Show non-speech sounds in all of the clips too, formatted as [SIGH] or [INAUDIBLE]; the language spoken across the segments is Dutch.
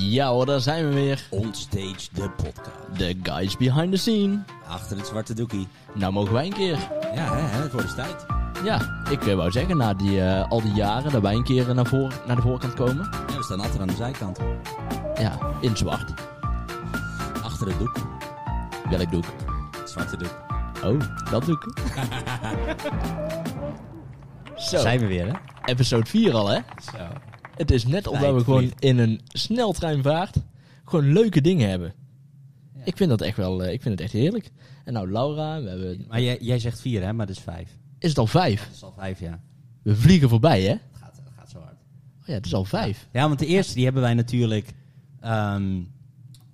Ja hoor, daar zijn we weer. Onstage, de podcast. De guys behind the scene. Achter het zwarte doekie. Nou mogen wij een keer. Ja, hè, hè, het wordt eens tijd. Ja, ik eh, wou zeggen, na die, eh, al die jaren dat wij een keer naar, voor, naar de voorkant komen. Ja, we staan altijd aan de zijkant. Ja, in zwart. Achter het doek. Welk doek? Het zwarte doek. Oh, dat doek. [LAUGHS] Zo, Zijn we weer, hè? episode 4 al hè. Zo. Het is net omdat we gewoon in een sneltreinvaart gewoon leuke dingen hebben. Ja. Ik vind dat echt wel, eh, ik vind het echt heerlijk. En nou Laura, we hebben, Maar jij, jij zegt vier, hè? Maar dat is vijf. is het al vijf? Dat is al vijf, ja. We vliegen voorbij hè. Het gaat, het gaat zo hard. Oh ja, het is al vijf. Ja, want de eerste die hebben wij natuurlijk ehm,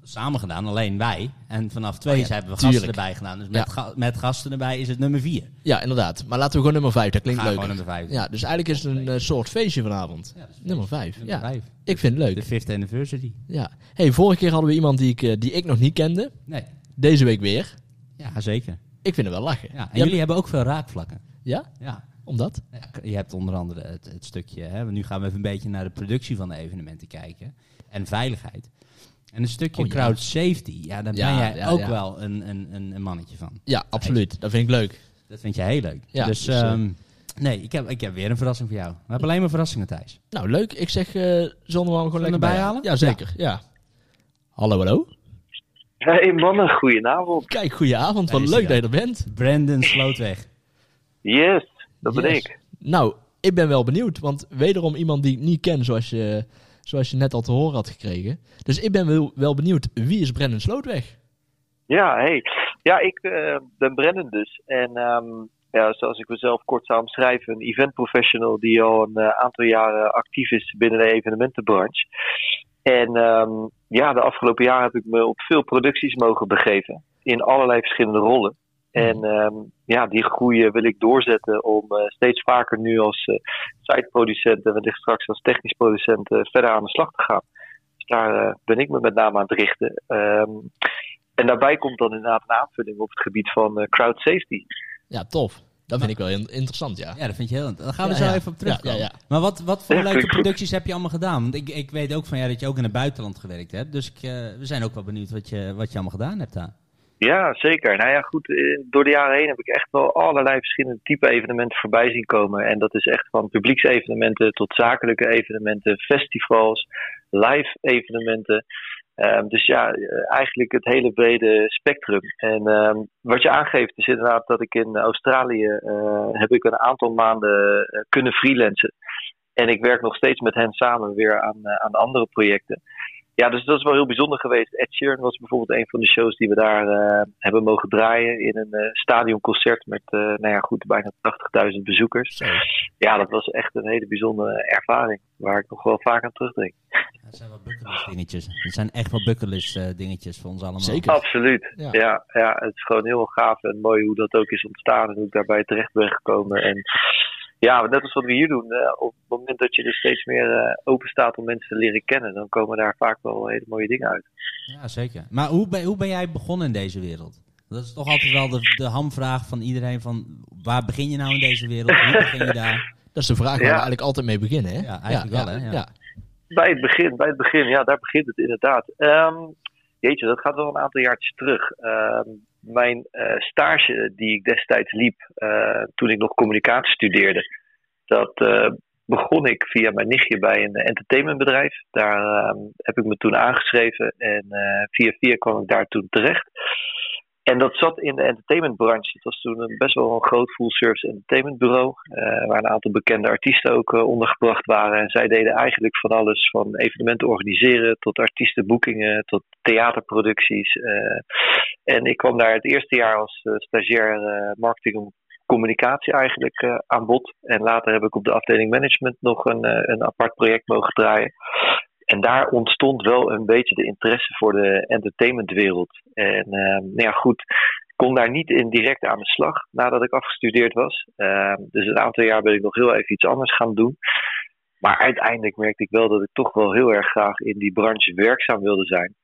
samen gedaan. Alleen wij. En vanaf twee Oh ja, hebben we gasten erbij gedaan. Dus met, Ja. ga- met gasten erbij is het nummer vier. Ja, inderdaad. Maar laten we gewoon nummer vijf, dat klinkt leuk. nummer vijf. Ja, dus eigenlijk is het een eh, soort feestje vanavond. Ja, Nummer vijf. Nummer Ja, vijf. ik vind het leuk. De fifth anniversary. Ja. Hey, vorige keer hadden we iemand die ik, eh, die ik nog niet kende. Nee. Deze week weer. Ja, zeker. Ik vind het wel lachen. Ja, en jullie hebben ook veel raakvlakken. Ja? Ja. Omdat? Ja, Je hebt onder andere het, het stukje, hè, nu gaan we even een beetje naar de productie van de evenementen kijken. En veiligheid. En een stukje Oh, ja. crowd safety, ja, daar Ja, ben jij ja, ook ja. wel een, een, een, een mannetje van. Ja, absoluut. Dat vind ik leuk. Dat vind jij heel leuk. Ja, dus, dus, eh, ehm, nee, ik heb, ik heb weer een verrassing voor jou. We hebben alleen maar verrassingen, Thijs. Nou, leuk. Ik zeg, eh zullen we hem gewoon lekker bijhalen? halen? Ja, zeker. Ja. Hallo, hallo. Hey mannen, goedenavond. Kijk, goedenavond. Wat leuk dat je er bent. Brandon Slootweg. Yes, dat ben Yes. ik. Nou, ik ben wel benieuwd. Want wederom iemand die ik niet ken, zoals je, zoals je net al te horen had gekregen. Dus ik ben wel, benieuwd. Wie is Brennan Slootweg? Ja, hey. Ja, ik eh, ben Brennan dus. En ehm, ja, zoals ik mezelf kort zou omschrijven, een event professional die al een eh, aantal jaren actief is binnen de evenementenbranche. En ehm, ja, de afgelopen jaren heb ik me op veel producties mogen begeven. In allerlei verschillende rollen. En ehm, ja, die groei eh, wil ik doorzetten om eh, steeds vaker nu als eh siteproducent en wellicht straks als technisch producent verder aan de slag te gaan. Dus daar eh, ben ik me met name aan het richten. Ehm, en daarbij komt dan inderdaad een aanvulling op het gebied van eh, crowd safety. Ja, tof. Dat vind ik wel in- interessant, ja. Ja, dat vind je heel... Daar gaan we Ja, zo ja. even op terugkomen. Ja, ja, Maar wat, wat voor Ja, leuke producties heb je allemaal gedaan? Want ik, ik weet ook van jou dat je ook in het buitenland gewerkt hebt. Dus ik, eh, we zijn ook wel benieuwd wat je, wat je allemaal gedaan hebt daar. Ja, zeker. Nou ja, goed. eh, Door de jaren heen heb ik echt wel allerlei verschillende type evenementen voorbij zien komen. En dat is echt van publieksevenementen tot zakelijke evenementen, festivals, live evenementen. Ehm, dus ja, eh, eigenlijk het hele brede spectrum. En ehm, wat je aangeeft is inderdaad dat ik in Australië eh, heb ik een aantal maanden kunnen freelancen. En ik werk nog steeds met hen samen weer aan, aan andere projecten. Ja, dus dat is wel heel bijzonder geweest. Ed Sheeran was bijvoorbeeld een van de shows die we daar eh, hebben mogen draaien in een eh, stadionconcert met, eh, nou ja, goed, bijna 80.000 bezoekers. Zo. Ja, dat was echt een hele bijzondere ervaring, waar ik nog wel vaak aan terugdenk. Dat zijn wel bucketlist dingetjes. Dat zijn echt wel bucketlist eh, dingetjes voor ons allemaal. Zeker. Absoluut. Ja. Ja. Ja, het is gewoon heel gaaf en mooi hoe dat ook is ontstaan en hoe ik daarbij terecht ben gekomen. En ja, net als wat we hier doen, eh, op het moment dat je er steeds meer eh, open staat om mensen te leren kennen, dan komen daar vaak wel hele mooie dingen uit. Ja, zeker. Maar hoe ben, hoe ben jij begonnen in deze wereld? Dat is toch altijd wel de, de hamvraag van iedereen van... Waar begin je nou in deze wereld? Hoe begin je daar? [LAUGHS] Dat is de vraag waar we eigenlijk altijd mee beginnen, hè? Ja, eigenlijk wel, hè? Ja. ja. Bij het begin, bij het begin, ja, daar begint het inderdaad. Ehm, jeetje, dat gaat wel een aantal jaartjes terug. Ehm, mijn eh, stage die ik destijds liep eh, toen ik nog communicatie studeerde, dat eh, begon ik via mijn nichtje bij een entertainmentbedrijf. Daar ehm, heb ik me toen aangeschreven en via via kwam ik daar toen terecht. En dat zat in de entertainmentbranche. Het was toen een best wel een groot full service entertainmentbureau. eh, waar een aantal bekende artiesten ook eh, ondergebracht waren. En zij deden eigenlijk van alles. Van evenementen organiseren tot artiestenboekingen. Tot theaterproducties. eh. en ik kwam daar het eerste jaar als stagiair marketing en communicatie eigenlijk aan bod. En later heb ik op de afdeling management nog een, een apart project mogen draaien. En daar ontstond wel een beetje de interesse voor de entertainmentwereld. En eh, nou ja, goed, ik kon daar niet in direct aan de slag nadat ik afgestudeerd was. Eh, dus een aantal jaar ben ik nog heel even iets anders gaan doen. Maar uiteindelijk merkte ik wel dat ik toch wel heel erg graag in die branche werkzaam wilde zijn.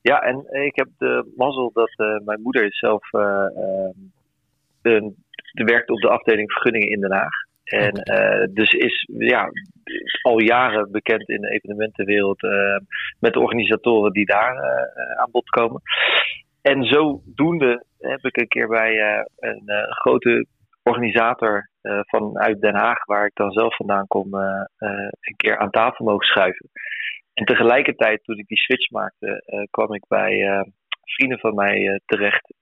Ja, en ik heb de mazzel dat eh, mijn moeder zelf eh, eh, een, die werkt op de afdeling vergunningen in Den Haag. En uh, dus is ja, al jaren bekend in de evenementenwereld uh, met de organisatoren die daar uh, aan bod komen. En zodoende heb ik een keer bij een grote organisator vanuit Den Haag, waar ik dan zelf vandaan kom, een keer aan tafel mogen schuiven. En tegelijkertijd, toen ik die switch maakte, kwam ik bij vrienden van mij terecht.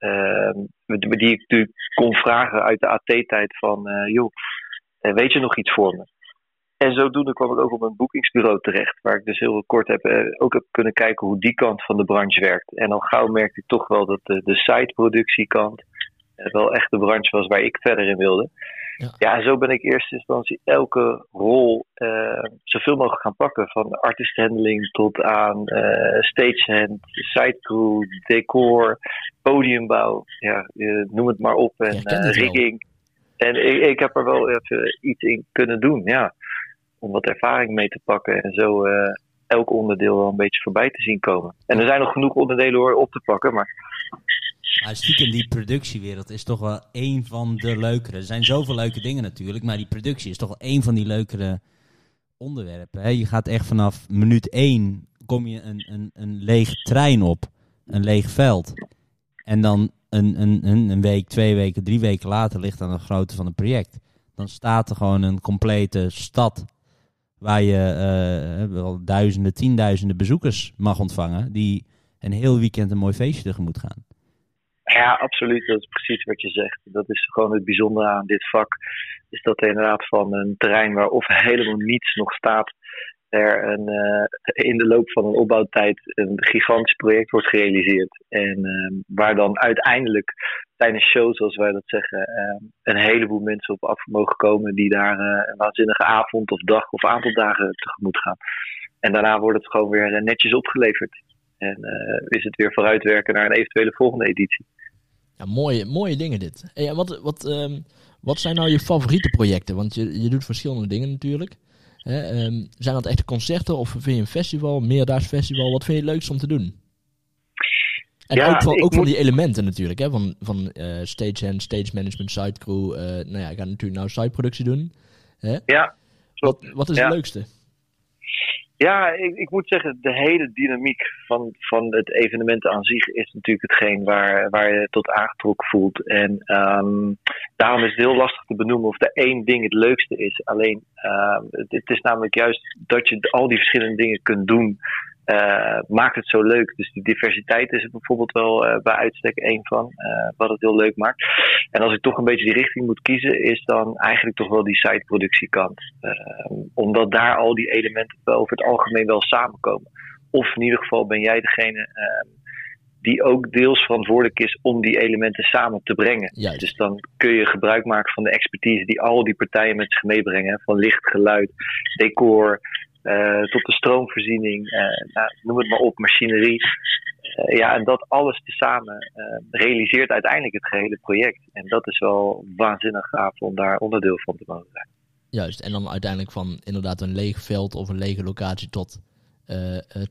die ik natuurlijk kon vragen uit de AT-tijd van, joh, weet je nog iets voor me? En zodoende kwam ik ook op een boekingsbureau terecht, waar ik dus heel kort heb, eh, ook heb kunnen kijken hoe die kant van de branche werkt. En al gauw merkte ik toch wel dat de, de siteproductiekant eh, wel echt de branche was waar ik verder in wilde. Ja, ja en zo ben ik in eerste instantie elke rol uh, zoveel mogelijk gaan pakken. Van artist handling tot aan uh, stagehand, sitecrew, decor, podiumbouw. Ja, noem het maar op. En rigging. En ik, heb er wel even iets in kunnen doen, ja om wat ervaring mee te pakken en zo uh, elk onderdeel wel een beetje voorbij te zien komen. En er zijn nog genoeg onderdelen hoor op te pakken, maar... Maar stiekem, die productiewereld is toch wel een van de leukere. Er zijn zoveel leuke dingen natuurlijk, maar die productie is toch wel een van die leukere onderwerpen. Je gaat echt vanaf minuut één, kom je een, een, een leeg trein op, een leeg veld. En dan een, een, een, week, twee weken, drie weken later ligt aan de grootte van het project. Dan staat er gewoon een complete stad waar je uh, wel duizenden, tienduizenden bezoekers mag ontvangen, die een heel weekend een mooi feestje tegemoet gaan. Ja, absoluut. Dat is precies wat je zegt. Dat is gewoon het bijzondere aan dit vak. Is dat er inderdaad van een terrein waar of helemaal niets nog staat, er een, uh, in de loop van een opbouwtijd een gigantisch project wordt gerealiseerd. En uh, waar dan uiteindelijk tijdens shows, zoals wij dat zeggen, uh, een heleboel mensen op af mogen komen die daar een waanzinnige avond of dag of aantal dagen tegemoet gaan. En daarna wordt het gewoon weer netjes opgeleverd. En is het weer vooruitwerken naar een eventuele volgende editie. Ja, mooie, mooie dingen dit. Hey, wat, wat, um, wat zijn nou je favoriete projecten? Want je, je doet verschillende dingen natuurlijk. Hè, um, zijn dat echte concerten of vind je een festival, een meerdaags festival? Wat vind je het leukst om te doen? En ja, ook, van, ook van die elementen natuurlijk, hè? van, van uh, stagehand, stage management, side crew. Uh, nou ja, ik ga natuurlijk nou side productie doen. Hè? Ja. Wat, wat is het leukste? Ja, ik, ik, moet zeggen, de hele dynamiek van, van het evenement aan zich is natuurlijk hetgeen waar, waar je tot aangetrokken voelt. En um, daarom is het heel lastig te benoemen of er één ding het leukste is. Alleen, um, het, is namelijk juist dat je al die verschillende dingen kunt doen uh, maakt het zo leuk. Dus die diversiteit is er bijvoorbeeld wel uh, bij uitstek één van, uh, wat het heel leuk maakt. En als ik toch een beetje die richting moet kiezen, is dan eigenlijk toch wel die siteproductiekant. omdat daar al die elementen wel over het algemeen wel samenkomen. Of in ieder geval ben jij degene die ook deels verantwoordelijk is om die elementen samen te brengen. Juist. Dus dan kun je gebruik maken van de expertise die al die partijen met zich meebrengen. Van licht, geluid, decor, uh, tot de stroomvoorziening, uh, nou, noem het maar op, machinerie. Uh, ja, en dat alles tezamen realiseert uiteindelijk het gehele project. En dat is wel waanzinnig gaaf om daar onderdeel van te mogen zijn. Juist, en dan uiteindelijk van inderdaad een leeg veld of een lege locatie tot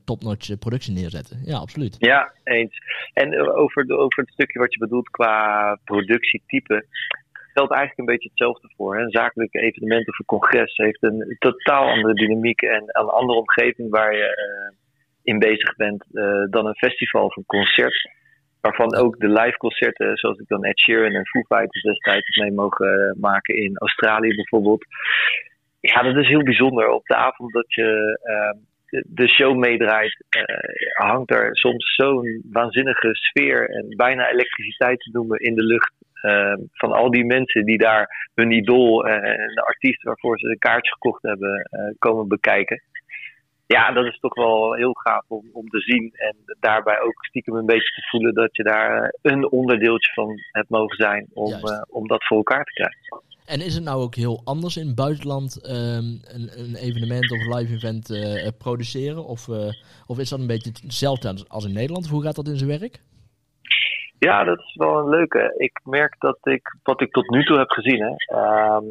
topnotch productie neerzetten. Ja, absoluut. Ja, eens. En over, de, over het stukje wat je bedoelt qua productietype geldt eigenlijk een beetje hetzelfde voor. Hè. Een zakelijke evenement of een congres heeft een totaal andere dynamiek en een andere omgeving waar je uh, in bezig bent uh, dan een festival of een concert. Waarvan ook de live concerten, zoals ik dan Ed Sheeran en Foo Fighters destijds mee mogen uh, maken in Australië bijvoorbeeld. Ja, dat is heel bijzonder. Op de avond dat je ehm, de show meedraait, hangt er soms zo'n waanzinnige sfeer en bijna elektriciteit te noemen in de lucht. Uh, van al die mensen die daar hun idool uh, en de artiest waarvoor ze een kaartje gekocht hebben komen bekijken. Ja, dat is toch wel heel gaaf om, om te zien. En daarbij ook stiekem een beetje te voelen dat je daar een onderdeeltje van hebt mogen zijn om, om dat voor elkaar te krijgen. En is het nou ook heel anders in het buitenland um, een, een, evenement of live event produceren? Of, of is dat een beetje hetzelfde als in Nederland? Of hoe gaat dat in zijn werk? Ja, dat is wel een leuke. Ik merk dat ik, wat ik tot nu toe heb gezien, hè, um,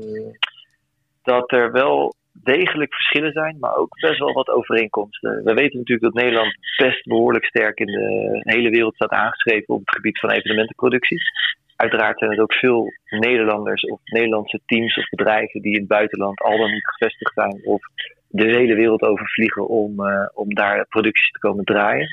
dat er wel degelijk verschillen zijn, maar ook best wel wat overeenkomsten. We weten natuurlijk dat Nederland best behoorlijk sterk in de hele wereld staat aangeschreven op het gebied van evenementenproductie. Uiteraard zijn het ook veel Nederlanders of Nederlandse teams of bedrijven die in het buitenland al dan niet gevestigd zijn of de hele wereld overvliegen om, uh, om daar producties te komen draaien.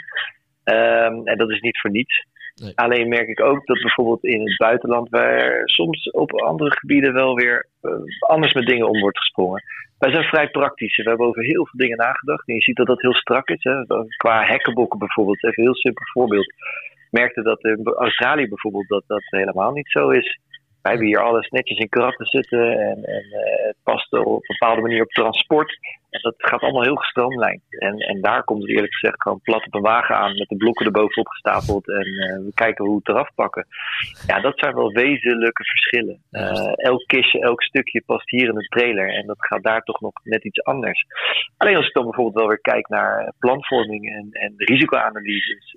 Um, en dat is niet voor niets. Alleen merk ik ook dat bijvoorbeeld in het buitenland waar soms op andere gebieden wel weer uh, anders met dingen om wordt gesprongen. Wij zijn vrij praktisch. We hebben over heel veel dingen nagedacht. En je ziet dat dat heel strak is. Hè? Qua hekkenbokken bijvoorbeeld. Even een heel simpel voorbeeld. Merkte dat in Australië bijvoorbeeld dat dat helemaal niet zo is. Wij hebben hier alles netjes in krachten zitten en, en uh, het past op een bepaalde manier op transport. En dat gaat allemaal heel gestroomlijnd. En, en daar komt het eerlijk gezegd gewoon plat op een wagen aan met de blokken erbovenop gestapeld. En uh, we kijken hoe we het eraf pakken. Ja, dat zijn wel wezenlijke verschillen. Uh, elk kistje, elk stukje past hier in de trailer. En dat gaat daar toch nog net iets anders. Alleen als ik dan bijvoorbeeld wel weer kijk naar planvorming en, en risicoanalyses.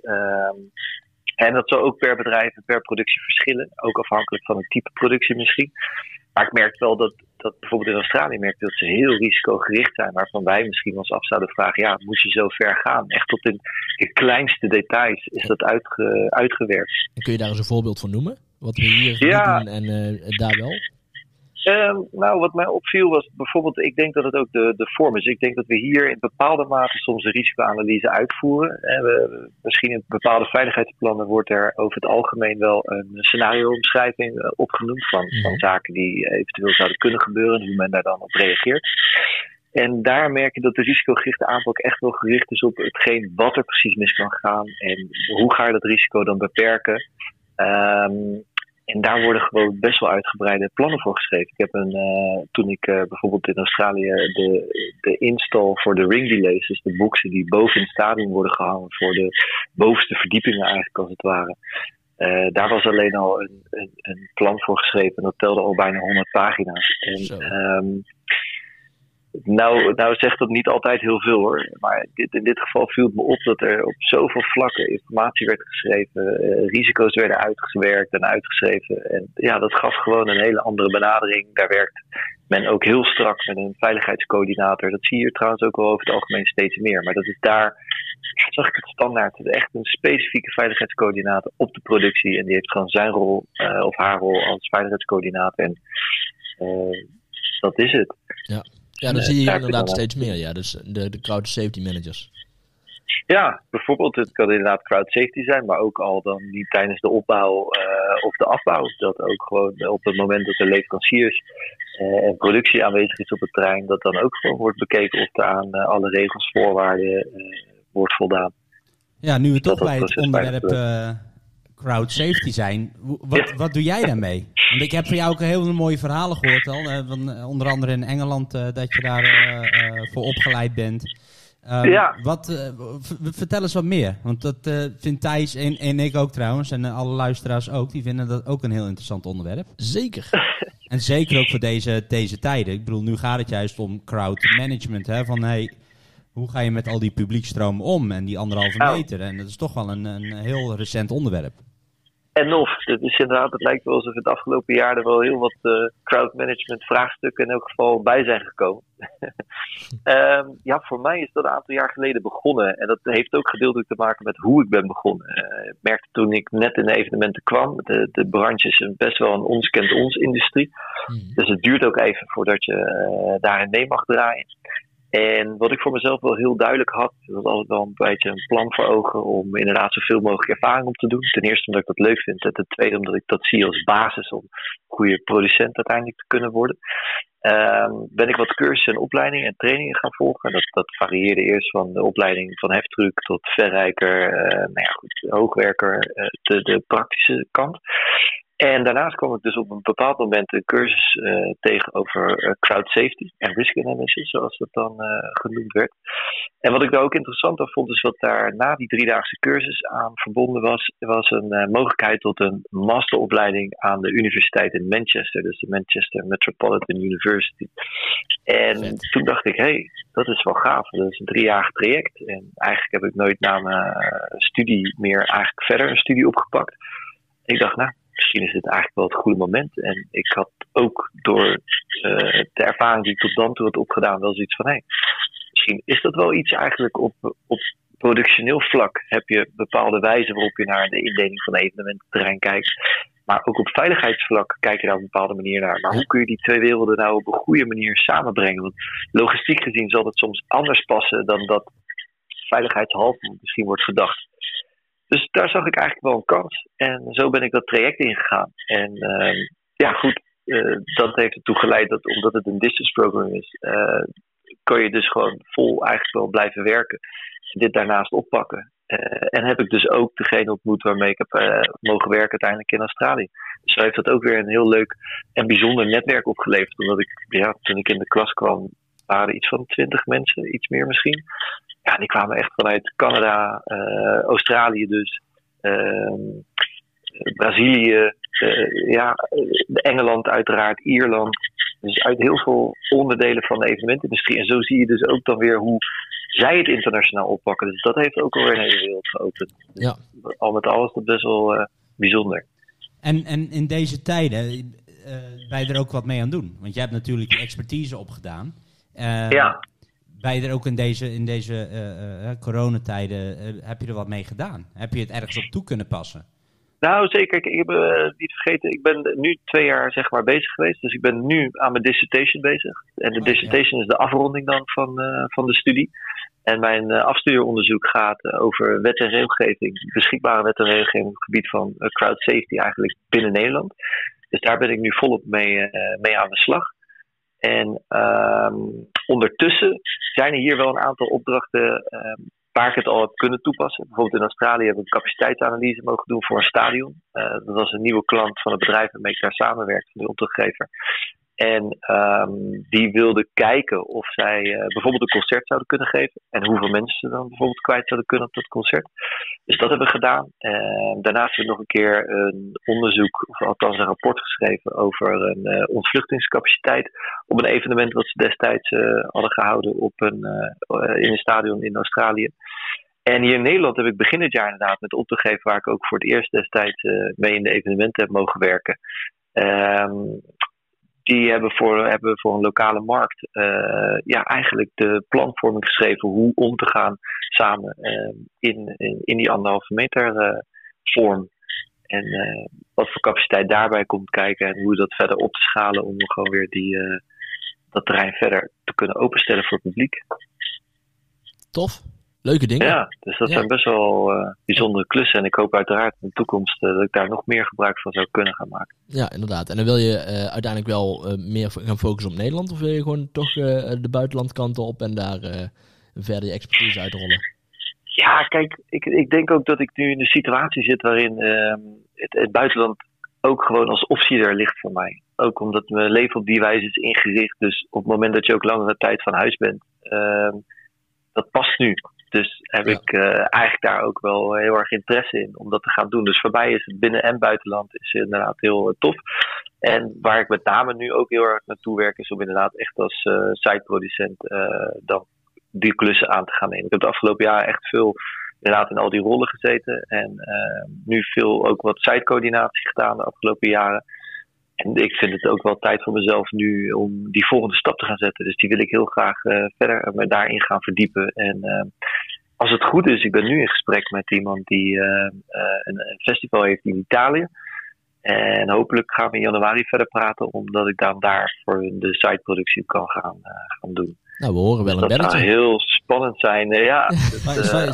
En dat zal ook per bedrijf en per productie verschillen. Ook afhankelijk van het type productie misschien. Maar ik merk wel dat, dat bijvoorbeeld in Australië merk dat ze heel risicogericht zijn. Waarvan wij misschien ons af zouden vragen: ja, moet je zo ver gaan? Echt tot in de kleinste details is dat uitge, uitgewerkt. En kun je daar eens een voorbeeld van noemen? Wat we hier ja. doen en uh, daar wel? Uh, nou, wat mij opviel was bijvoorbeeld, ik denk dat het ook de, de vorm is. Ik denk dat we hier in bepaalde mate soms een risicoanalyse uitvoeren. En we, misschien in bepaalde veiligheidsplannen wordt er over het algemeen wel een scenario-omschrijving uh, opgenoemd van, van zaken die eventueel zouden kunnen gebeuren en hoe men daar dan op reageert. En daar merk je dat de risicogerichte aanpak echt wel gericht is op hetgeen wat er precies mis kan gaan en hoe ga je dat risico dan beperken. Um, en daar worden gewoon best wel uitgebreide plannen voor geschreven. Ik heb een, uh, toen ik uh, bijvoorbeeld in Australië de, de install voor de ring delays, dus de boxen die boven in het stadion worden gehangen voor de bovenste verdiepingen eigenlijk als het ware. Uh, daar was alleen al een, een, een, plan voor geschreven en dat telde al bijna 100 pagina's. En, um, nou, nou zegt dat niet altijd heel veel hoor. Maar dit, in dit geval viel het me op dat er op zoveel vlakken informatie werd geschreven, uh, risico's werden uitgewerkt en uitgeschreven. En ja, dat gaf gewoon een hele andere benadering. Daar werkt men ook heel strak met een veiligheidscoördinator. Dat zie je trouwens ook wel over het algemeen steeds meer. Maar dat is daar, zag ik het standaard, echt een specifieke veiligheidscoördinator op de productie. En die heeft gewoon zijn rol uh, of haar rol als veiligheidscoördinator. En uh, dat is het. Ja. Ja, dan zie je inderdaad steeds meer. Ja, dus de, de crowd safety managers. Ja, bijvoorbeeld, het kan inderdaad crowd safety zijn, maar ook al dan niet tijdens de opbouw uh, of de afbouw. Dat ook gewoon op het moment dat er leveranciers uh, en productie aanwezig is op het terrein, dat dan ook gewoon wordt bekeken of er aan uh, alle regels, voorwaarden wordt voldaan. Ja, nu we toch bij het onderwerp crowd safety zijn. Wat, wat doe jij daarmee? Want ik heb van jou ook heel mooie verhalen gehoord al. Uh, van, uh, onder andere in Engeland uh, dat je daar voor opgeleid bent. Um, ja. Wat, vertel eens wat meer. Want dat vindt Thijs en, en ik ook trouwens. En alle luisteraars ook. Die vinden dat ook een heel interessant onderwerp. Zeker. [LAUGHS] en zeker ook voor deze, deze tijden. Ik bedoel, nu gaat het juist om crowd management. Hè? Van hey, hoe ga je met al die publiekstromen om en die anderhalve meter? En dat is toch wel een, een heel recent onderwerp. En of, het is inderdaad, het lijkt wel alsof het afgelopen jaar er wel heel wat uh, crowd management vraagstukken in elk geval bij zijn gekomen. um, [LAUGHS] ja, voor mij is dat een aantal jaar geleden begonnen. En dat heeft ook gedeeltelijk te maken met hoe ik ben begonnen. Uh, ik merkte toen ik net in de evenementen kwam, de, de branche is best wel een ons kent ons industrie. Hmm. Dus het duurt ook even voordat je uh, daarin mee mag draaien. En wat ik voor mezelf wel heel duidelijk had, was altijd wel een beetje een plan voor ogen om inderdaad zoveel mogelijk ervaring op te doen. Ten eerste omdat ik dat leuk vind. En ten tweede omdat ik dat zie als basis om goede producent uiteindelijk te kunnen worden. Um, ben ik wat cursussen en opleidingen en trainingen gaan volgen. Dat, dat varieerde eerst van de opleiding van heftruck tot verrijker, uh, nou ja, goed, hoogwerker, uh, de, de praktische kant. En daarnaast kwam ik dus op een bepaald moment een cursus uh, tegen over uh, crowd safety en risk analysis, zoals dat dan uh, genoemd werd. En wat ik daar ook interessant aan vond, is wat daar na die driedaagse cursus aan verbonden was, was een mogelijkheid tot een masteropleiding aan de universiteit in Manchester, dus de Manchester Metropolitan University. En toen dacht ik, hé, hey, dat is wel gaaf. Dat is een driejarig traject. En eigenlijk heb ik nooit na mijn studie meer eigenlijk verder een studie opgepakt. Ik dacht, nou, misschien is dit eigenlijk wel het goede moment. En ik had ook door uh, de ervaring die ik tot dan toe had opgedaan, wel zoiets van: hé, hey, misschien is dat wel iets eigenlijk op, op productioneel vlak. Heb je bepaalde wijzen waarop je naar de indeling van evenemententerrein kijkt. Maar ook op veiligheidsvlak kijk je daar op een bepaalde manier naar. Maar hoe kun je die twee werelden nou op een goede manier samenbrengen? Want logistiek gezien zal het soms anders passen dan dat veiligheidshalve misschien wordt gedacht. Dus daar zag ik eigenlijk wel een kans. En zo ben ik dat traject ingegaan. En uh, ja, goed, uh, dat heeft ertoe geleid dat omdat het een distance program is, uh, kan je dus gewoon vol eigenlijk wel blijven werken. En dit daarnaast oppakken. en heb ik dus ook degene ontmoet waarmee ik heb mogen werken uiteindelijk in Australië. Dus heeft dat ook weer een heel leuk en bijzonder netwerk opgeleverd. Omdat ik, ja, toen ik in de klas kwam, waren iets van twintig mensen, iets meer misschien ja, die kwamen echt vanuit Canada, uh, Australië dus, uh, Brazilië, uh, ja, Engeland uiteraard, Ierland. Dus uit heel veel onderdelen van de evenementindustrie. En zo zie je dus ook dan weer hoe zij het internationaal oppakken. Dus dat heeft ook alweer een hele wereld geopend. Dus ja. Al met alles dat best wel bijzonder. En, en in deze tijden uh, ben je er ook wat mee aan doen? Want jij hebt natuurlijk je expertise opgedaan. Uh, ja ben je er ook in deze, in deze uh, uh, coronatijden, uh, heb je er wat mee gedaan? Heb je het ergens op toe kunnen passen? Nou, zeker. Ik heb niet vergeten, ik ben nu twee jaar zeg maar bezig geweest. Dus ik ben nu aan mijn dissertation bezig. En de oh, dissertation ja. is de afronding dan van, van de studie. En mijn afstudeeronderzoek gaat over wet en regelgeving, beschikbare wet en regelgeving op het gebied van crowd safety eigenlijk binnen Nederland. Dus daar ben ik nu volop mee, mee aan de slag. En um, ondertussen zijn er hier wel een aantal opdrachten um, waar ik het al heb kunnen toepassen. Bijvoorbeeld in Australië hebben we een capaciteitsanalyse mogen doen voor een stadion. Uh, dat was een nieuwe klant van het bedrijf waarmee ik daar samenwerk, van de opdrachtgever. En um, die wilden kijken of zij uh, bijvoorbeeld een concert zouden kunnen geven. En hoeveel mensen ze dan bijvoorbeeld kwijt zouden kunnen op dat concert. Dus dat hebben we gedaan. Uh, daarnaast hebben we nog een keer een onderzoek, of althans een rapport geschreven over een uh, ontvluchtingscapaciteit. Op een evenement wat ze destijds hadden gehouden op een, in een stadion in Australië. En hier in Nederland heb ik begin dit jaar inderdaad met opdrachtgever waar ik ook voor het eerst destijds mee in de evenementen heb mogen werken. Um, die hebben voor, hebben voor een lokale markt uh, ja, eigenlijk de planvorming geschreven hoe om te gaan samen uh, in, in, die anderhalve meter uh, vorm. En wat voor capaciteit daarbij komt kijken en hoe dat verder op te schalen om gewoon weer die, dat terrein verder te kunnen openstellen voor het publiek. Tof leuke dingen. Ja, dus dat zijn best wel uh, bijzondere klussen. En ik hoop uiteraard in de toekomst uh, dat ik daar nog meer gebruik van zou kunnen gaan maken. Ja, inderdaad. En dan wil je uh, uiteindelijk wel meer gaan focussen op Nederland? Of wil je gewoon toch de buitenlandkanten op en daar verder je expertise uitrollen? Ja, kijk, ik, ik denk ook dat ik nu in de situatie zit waarin ehm, het, het, buitenland ook gewoon als optie er ligt voor mij. Ook omdat mijn leven op die wijze is ingericht. Dus op het moment dat je ook langere tijd van huis bent, ehm, dat past nu. Dus heb ik uh, eigenlijk daar ook wel heel erg interesse in om dat te gaan doen. Dus voor mij is het binnen- en buitenland is inderdaad heel uh, tof. En waar ik met name nu ook heel erg naartoe werk, is om inderdaad echt als uh, siteproducent dan die klussen aan te gaan nemen. Ik heb de afgelopen jaren echt veel inderdaad in al die rollen gezeten. En nu veel ook wat sitecoördinatie gedaan de afgelopen jaren. En ik vind het ook wel tijd voor mezelf nu om die volgende stap te gaan zetten. Dus die wil ik heel graag uh, verder me daarin gaan verdiepen. En uh, als het goed is, ik ben nu in gesprek met iemand die uh, een, een, festival heeft in Italië. En hopelijk gaan we in januari verder praten, omdat ik dan daar voor de siteproductie kan gaan, gaan doen. Nou, we horen wel dus een belletje. Dat zou heel spannend zijn. Ja, dus,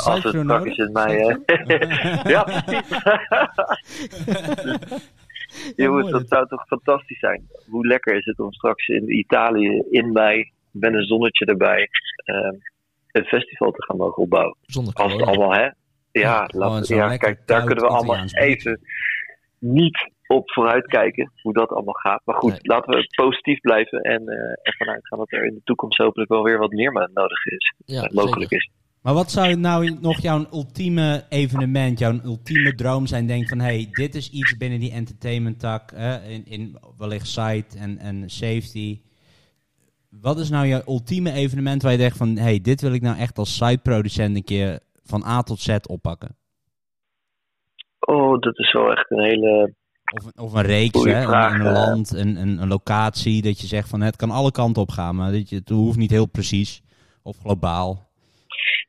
als het is in mij. [LAUGHS] ja, precies. [LAUGHS] [LAUGHS] [LAUGHS] Jongens, dat zou toch fantastisch zijn. Hoe lekker is het om straks in Italië, in mei, met een zonnetje erbij, uh, een festival te gaan mogen opbouwen. Zonder Als het allemaal, hè? Ja, ja, laat, ja kijk, daar kunnen we allemaal even niet op vooruit kijken hoe dat allemaal gaat. Maar goed, nee. laten we positief blijven en uh, ervan uitgaan dat er in de toekomst hopelijk wel weer wat meer nodig is. Ja, uh, mogelijk zeker. is. Maar wat zou nou nog jouw ultieme evenement, jouw ultieme droom zijn? Denk van, hey, dit is iets binnen die entertainment tak, eh, in, in wellicht site en, en safety. Wat is nou jouw ultieme evenement waar je denkt van, hey, dit wil ik nou echt als site-producent een keer van A tot Z oppakken? Oh, dat is wel echt een hele Of, een- of een reeks, hè? vraag, een, een eh. land, een, een, een locatie, dat je zegt van het kan alle kanten op gaan, maar dat je, het hoeft niet heel precies of globaal.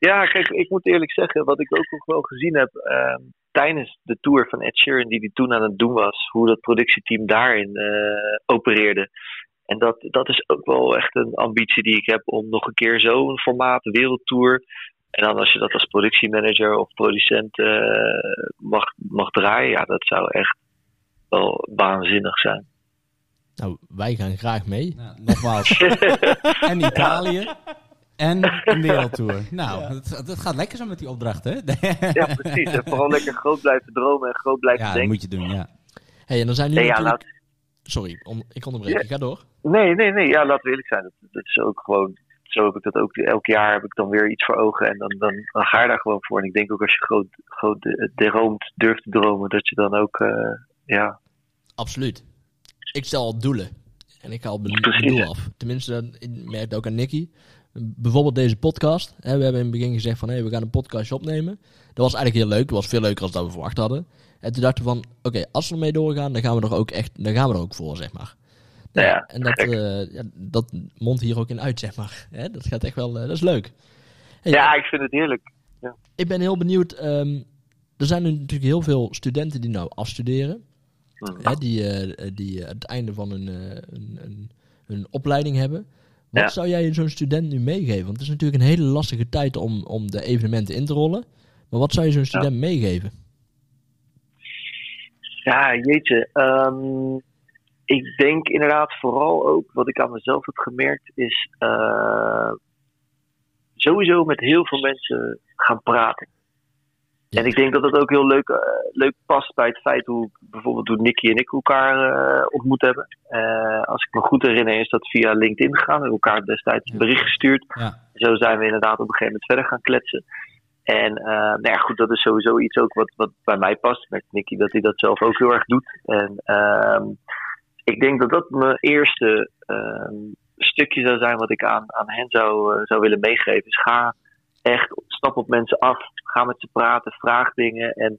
Ja, kijk, ik moet eerlijk zeggen, wat ik ook nog wel gezien heb ehm, tijdens de tour van Ed Sheeran, die hij toen aan het doen was, hoe dat productieteam daarin eh, opereerde. En dat, dat is ook wel echt een ambitie die ik heb om nog een keer zo'n formaat, wereldtour. En dan als je dat als productiemanager of producent eh, mag, mag draaien, ja, dat zou echt wel waanzinnig zijn. Nou, wij gaan graag mee. Nou, nogmaals. [LAUGHS] en Italië. En een [LAUGHS] wereldtour. Nou, het, het gaat lekker zo met die opdracht, hè? [LAUGHS] Ja, precies. En vooral lekker groot blijven dromen en groot blijven ja, dat denken. moet je doen, ja. hey, en dan zijn nu Nee, ja, natuurlijk... laat, Sorry, ik onderbreek. Ja. Ga door. Nee, nee, nee. Ja, laten we eerlijk zijn. Dat, dat is ook gewoon. Zo heb ik dat ook. Elk jaar heb ik dan weer iets voor ogen. En dan, dan, dan ga je daar gewoon voor. En ik denk ook als je groot, groot eh, droomt, durft te dromen, dat je dan ook. eh, ja. Absoluut. Ik stel al doelen. En ik haal mijn doel af. Tenminste, dat- ik merk het ook aan Nicky. Bijvoorbeeld deze podcast. Hè, we hebben in het begin gezegd van... Hey, we gaan een podcastje opnemen. Dat was eigenlijk heel leuk. Dat was veel leuker dan dat we verwacht hadden. En toen dachten we van... Oké, als we ermee doorgaan, dan gaan we er ook echt... Dan gaan we er ook voor, zeg maar. Nou Ja, en dat, eh, ja, dat mondt hier ook in uit, zeg maar. Hè, dat gaat echt wel... eh, dat is leuk. Hey, ja, ik vind het heerlijk. Ik ben heel benieuwd. ehm, er zijn nu natuurlijk heel veel studenten die nou afstuderen. Hm. Hè, die, eh, die het einde van hun, hun, hun, hun opleiding hebben. Wat Ja. zou jij zo'n student nu meegeven? Want het is natuurlijk een hele lastige tijd om, om de evenementen in te rollen. Maar wat zou je zo'n student meegeven? Ja, jeetje. ehm, ik denk inderdaad vooral ook, wat ik aan mezelf heb gemerkt, is eh, sowieso met heel veel mensen gaan praten. En ik denk dat dat ook heel leuk, eh, leuk past bij het feit hoe bijvoorbeeld hoe Nicky en ik elkaar eh, ontmoet hebben. Eh, als ik me goed herinner is dat via LinkedIn gegaan. We hebben elkaar destijds een bericht gestuurd. Ja, Zo zijn we inderdaad op een gegeven moment verder gaan kletsen. En nou ja, goed, dat is sowieso iets ook wat, wat bij mij past. Met Nicky dat hij dat zelf ook heel erg doet. En ehm, ik denk dat dat mijn eerste ehm, stukje zou zijn wat ik aan, aan hen zou, zou willen meegeven. Is ga echt, stap op mensen af. Ga met ze praten, vraag dingen. En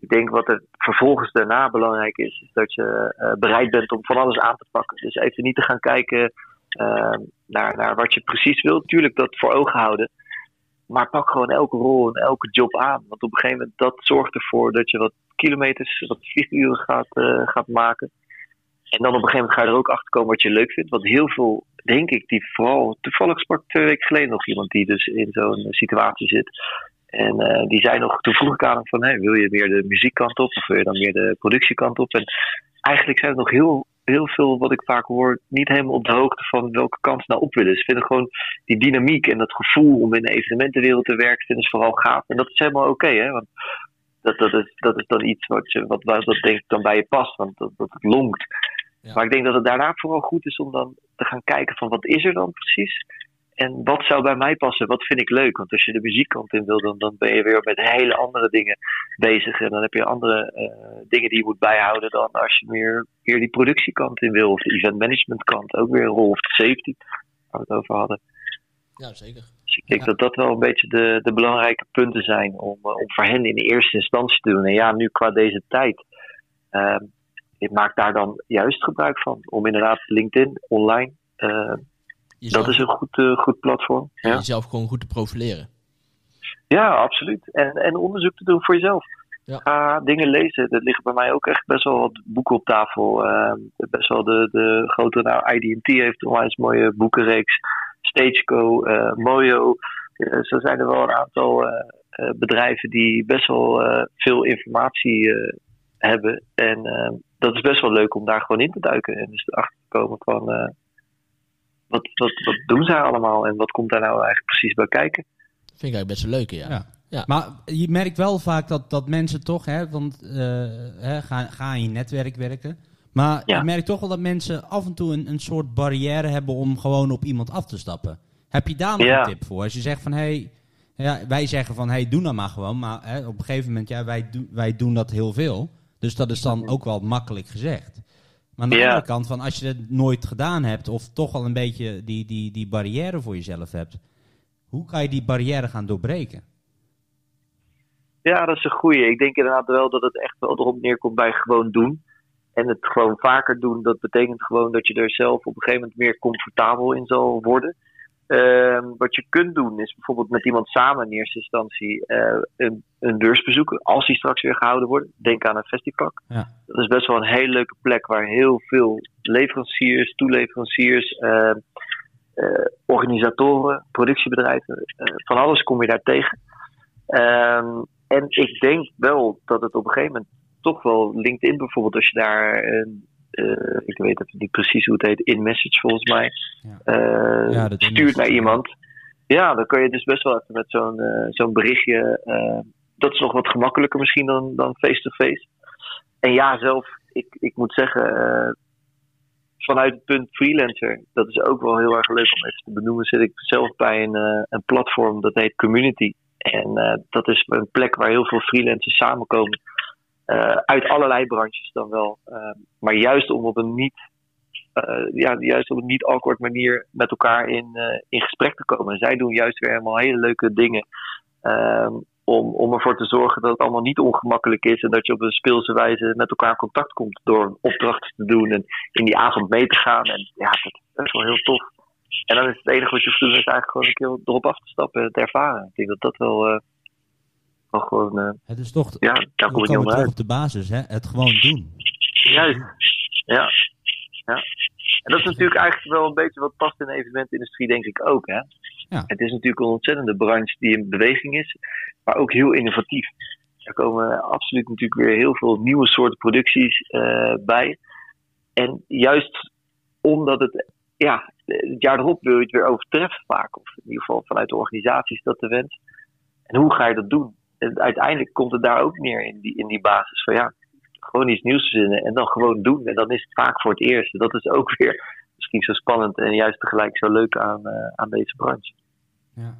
ik denk wat er vervolgens daarna belangrijk is, is dat je eh, bereid bent om van alles aan te pakken. Dus even niet te gaan kijken ehm, naar, naar wat je precies wilt. Tuurlijk dat voor ogen houden. Maar pak gewoon elke rol en elke job aan. Want op een gegeven moment dat zorgt ervoor dat je wat kilometers, wat vlieguren gaat, eh, gaat maken. En dan op een gegeven moment ga je er ook achter komen wat je leuk vindt. Want heel veel, denk ik, die vooral. Toevallig sprak twee weken geleden nog iemand die dus in zo'n situatie zit. En eh, die zei nog, toen vroeg ik aan hem van, hey, wil je meer de muziekkant op of wil je dan meer de productiekant op? En eigenlijk zijn er nog heel, heel veel, wat ik vaak hoor, niet helemaal op de hoogte van welke kant ze nou op willen. Ze vinden gewoon die dynamiek en dat gevoel om in de evenementenwereld te werken, vinden ze vooral gaaf. En dat is helemaal oké, hè? Want dat, dat, is, dat is dan iets wat, je, wat, wat dat denk ik dan bij je past, want dat, dat longt. Ja. Maar ik denk dat het daarna vooral goed is om dan te gaan kijken van wat is er dan precies? En wat zou bij mij passen? Wat vind ik leuk? Want als je de muziekkant in wil, dan, dan ben je weer met hele andere dingen bezig. En dan heb je andere eh, dingen die je moet bijhouden dan als je meer, meer die productiekant in wil. Of de event management kant. Ook weer een rol. Of de safety, waar we het over hadden. Ja, zeker. Dus ik denk Ja. dat dat wel een beetje de, de belangrijke punten zijn om, eh, om voor hen in de eerste instantie te doen. En ja, nu qua deze tijd. eh, ik maak daar dan juist gebruik van. Om inderdaad LinkedIn online. eh, dat is een goed, eh, goed platform. Ja. jezelf gewoon goed te profileren. Ja, absoluut. En, en onderzoek te doen voor jezelf. Ja. Ga dingen lezen. Er liggen bij mij ook echt best wel wat boeken op tafel. Ehm, best wel de, de grote, nou, IDT heeft een onwijs mooie boekenreeks. Stageco, eh, Mojo. Eh, zo zijn er wel een aantal eh, eh, bedrijven die best wel eh, veel informatie eh, hebben. En dat is best wel leuk om daar gewoon in te duiken. En dus erachter te komen van... eh, wat, wat, wat doen zij allemaal en wat komt daar nou eigenlijk precies bij kijken? Vind ik eigenlijk best een leuke, ja. Ja. Ja. Maar je merkt wel vaak dat, dat mensen toch, hè, want eh, hè, ga, ga in je netwerk werken. Maar Ja. je merkt toch wel dat mensen af en toe een, een soort barrière hebben om gewoon op iemand af te stappen. Heb je daar nog Ja. een tip voor? Als je zegt van, hé, hey, ja, wij zeggen van, hé, hey, doe nou maar gewoon. Maar hè, op een gegeven moment, ja, wij, doen wij doen dat heel veel. Dus dat is dan ook wel makkelijk gezegd. Maar aan de Ja. andere kant, van, als je het nooit gedaan hebt, of toch al een beetje die, die, die barrière voor jezelf hebt, hoe kan je die barrière gaan doorbreken? Ja, dat is een goeie. Ik denk inderdaad wel dat het echt wel erop neerkomt bij gewoon doen. en het gewoon vaker doen, dat betekent gewoon dat je er zelf op een gegeven moment meer comfortabel in zal worden. Ehm, wat je kunt doen is bijvoorbeeld met iemand samen in eerste instantie uh, een, een beurs bezoeken. Als die straks weer gehouden wordt. Denk aan een festival. Ja. Dat is best wel een hele leuke plek waar heel veel leveranciers, toeleveranciers, uh, uh, organisatoren, productiebedrijven, van alles kom je daar tegen. Ehm, en ik denk wel dat het op een gegeven moment toch wel LinkedIn bijvoorbeeld, als je daar een uh, ik weet niet precies hoe het heet, in-message volgens mij, ja. Ja, dat stuurt naar iemand. Ja, dan kan je dus best wel even met zo'n eh, zo'n berichtje. eh, dat is nog wat gemakkelijker misschien dan dan face-to-face. En ja, zelf, ik, ik moet zeggen, eh, vanuit het punt freelancer, dat is ook wel heel erg leuk om even te benoemen, zit ik zelf bij een, eh, een platform dat heet Community. En eh, dat is een plek waar heel veel freelancers samenkomen. Eh, uit allerlei branches dan wel. Eh, maar juist om op een niet, eh, ja, juist op een niet awkward manier met elkaar in, eh, in gesprek te komen. En zij doen juist weer helemaal hele leuke dingen. ehm, om, om ervoor te zorgen dat het allemaal niet ongemakkelijk is. En dat je op een speelse wijze met elkaar in contact komt. Door een opdracht te doen en in die avond mee te gaan. En ja, dat, dat is wel heel tof. En dan is het enige wat je hoeft te doen, is eigenlijk gewoon een keer erop af te stappen en het ervaren. Ik denk dat dat wel, gewoon, eh, Het is toch, ja, daar kom ik niet komen terug onderuit. op de basis, hè? het gewoon doen. Juist. Ja. ja. En dat is natuurlijk eigenlijk wel een beetje wat past in de evenementindustrie, denk ik ook. Hè? Ja. Het is natuurlijk een ontzettende branche die in beweging is, maar ook heel innovatief. Er komen absoluut natuurlijk weer heel veel nieuwe soorten producties eh, bij. En juist omdat het, ja, het jaar erop wil je het weer overtreffen vaak. Of in ieder geval vanuit de organisaties dat de wens. En hoe ga je dat doen? En uiteindelijk komt het daar ook neer in die, in die basis van ja, gewoon iets nieuws verzinnen en dan gewoon doen. En dan is het vaak voor het eerst. Dat is ook [LAUGHS] weer misschien zo spannend en juist tegelijk zo leuk aan, eh, aan deze branche. Ja,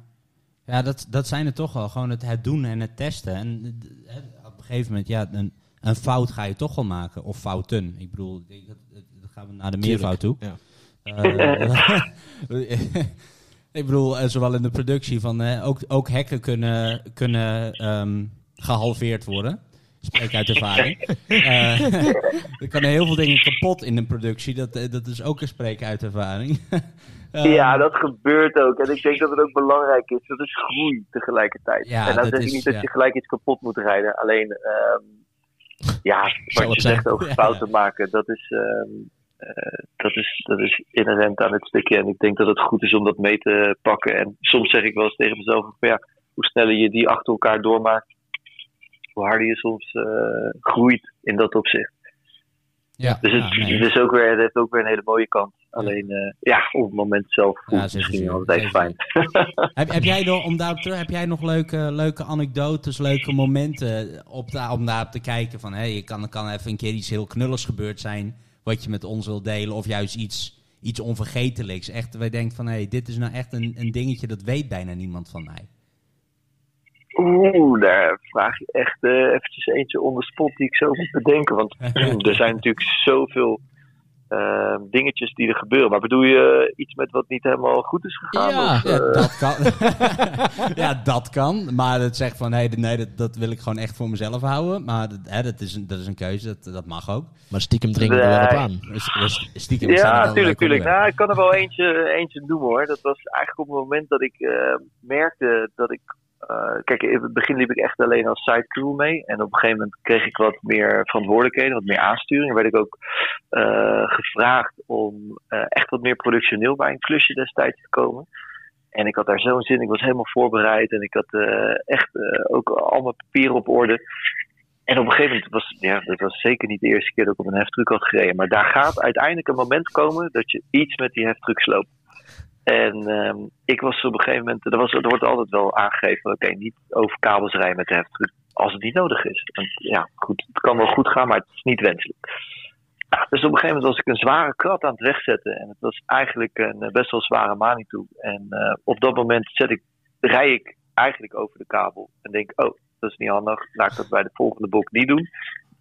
ja dat, dat zijn het toch wel. Gewoon het, het doen en het testen. En eh, hè, op een gegeven moment, ja, een, een fout ga je toch wel maken. Of fouten. Ik bedoel, ik denk dat, dat gaan we naar de meervoud toe. Ja. Eh, [LAUGHS] [LAUGHS] ik bedoel, eh, zowel in de productie van eh, ook, ook hekken kunnen, kunnen ehm, gehalveerd worden. Spreek uit ervaring. [LAUGHS] Eh, er kunnen heel veel dingen kapot in een productie. Dat, dat is ook een spreek uit ervaring. [LAUGHS] Eh, ja, dat gebeurt ook. En ik denk dat het ook belangrijk is. Dat is groei tegelijkertijd. Ja, en dan dat zeg ik niet dat je gelijk iets kapot moet rijden. Alleen, ehm, ja, [LAUGHS] wat je zegt over Ja. fouten maken, dat is, ehm, dat, is, dat is inherent aan het stukje. En ik denk dat het goed is om dat mee te pakken. En soms zeg ik wel eens tegen mezelf, van, ja, hoe sneller je die achter elkaar doormaakt, hoe harder je soms eh, groeit in dat opzicht. ja, Dus het, ja, nee. het is ook weer, het heeft ook weer een hele mooie kant. Alleen, eh, ja, op het moment zelf voelt Ja, het misschien altijd fijn. [LAUGHS] heb, heb jij [LAUGHS] nog, om daarop terug, heb jij nog leuke, leuke anekdotes, leuke momenten op da- om daarop te kijken van, hé, je kan, er kan even een keer iets heel knulligs gebeurd zijn wat je met ons wilt delen of juist iets, iets onvergetelijks. Echt, wij denken van, hé, dit is nou echt een, een dingetje dat weet bijna niemand van mij. Oeh, daar vraag je echt eh, eventjes eentje on the spot die ik zo moet bedenken. Want [LAUGHS] er zijn natuurlijk zoveel eh, dingetjes die er gebeuren. Maar bedoel je iets met wat niet helemaal goed is gegaan? Ja. Of, Ja, eh, dat kan. [LAUGHS] ja, dat kan. Maar het zegt van, hé, nee, dat, dat wil ik gewoon echt voor mezelf houden. Maar dat, hè, dat, is, een, dat is een keuze, dat, dat mag ook. Maar stiekem dringen we er wel op aan. Dus, stiekem ja, tuurlijk, tuurlijk. Nou, ik kan er wel eentje, eentje noemen hoor. Dat was eigenlijk op het moment dat ik eh, merkte dat ik. Eh, kijk, in het begin liep ik echt alleen als side crew mee. En op een gegeven moment kreeg ik wat meer verantwoordelijkheden, wat meer aansturing. En werd ik ook eh, gevraagd om eh, echt wat meer productioneel bij een klusje destijds te komen. En ik had daar zo'n zin, ik was helemaal voorbereid en ik had echt ook al mijn papieren op orde. En op een gegeven moment was, ja, dat was zeker niet de eerste keer dat ik op een heftruck had gereden. Maar daar gaat uiteindelijk een moment komen dat je iets met die heftruck sloopt. En ehm, ik was op een gegeven moment, er, was, er wordt altijd wel aangegeven, oké, niet over kabels rijden met de heftruck als het niet nodig is. Want ja, goed, het kan wel goed gaan, maar het is niet wenselijk. Dus op een gegeven moment was ik een zware krat aan het wegzetten. En het was eigenlijk een eh, best wel zware Manitou. En eh, op dat moment zet ik, rij ik eigenlijk over de kabel. En denk, oh, dat is niet handig. Laat ik dat bij de volgende boek niet doen.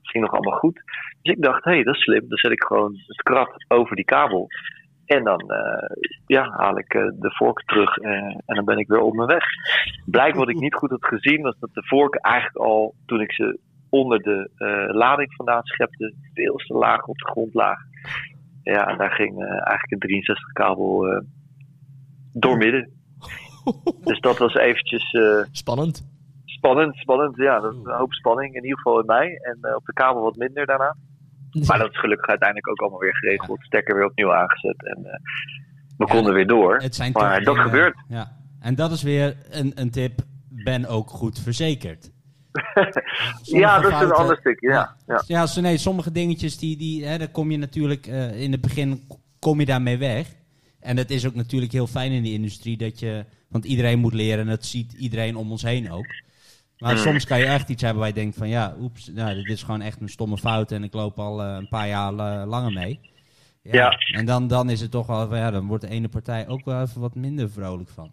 Ging nog allemaal goed. Dus ik dacht, hé, hey, dat is slim. Dan zet ik gewoon het krat over die kabel. En dan eh, ja, haal ik eh, de vork terug eh, en dan ben ik weer op mijn weg. Blijkbaar wat ik niet goed had gezien was dat de vorken eigenlijk al, toen ik ze onder de lading vandaan schepte. Veel te laag op de grond laag. Ja, en daar ging eigenlijk een 63 kabel doormidden. [LAUGHS] dus dat was eventjes... spannend. Spannend, spannend. Ja, dat een hoop spanning. In ieder geval in mij. En op de kabel wat minder daarna. Maar dat is gelukkig uiteindelijk ook allemaal weer geregeld. Stekker weer opnieuw aangezet. En we konden weer door. Het zijn maar dat gebeurt. Ja. En dat is weer een, een tip. Ben ook goed verzekerd. [LAUGHS] ja, dat is een ander stukje. Ja, ja. ja. ja nee, sommige dingetjes, die, die, hè, daar kom je natuurlijk uh, in het begin kom je daarmee weg. En het is ook natuurlijk heel fijn in die industrie dat je, want iedereen moet leren en dat ziet iedereen om ons heen ook. Maar mm. soms kan je echt iets hebben waar je denkt van ja, oeps, nou, dit is gewoon echt een stomme fout en ik loop al uh, een paar jaar uh, langer mee. Ja. ja. En dan, dan is het toch wel, ja, dan wordt de ene partij ook wel even wat minder vrolijk van.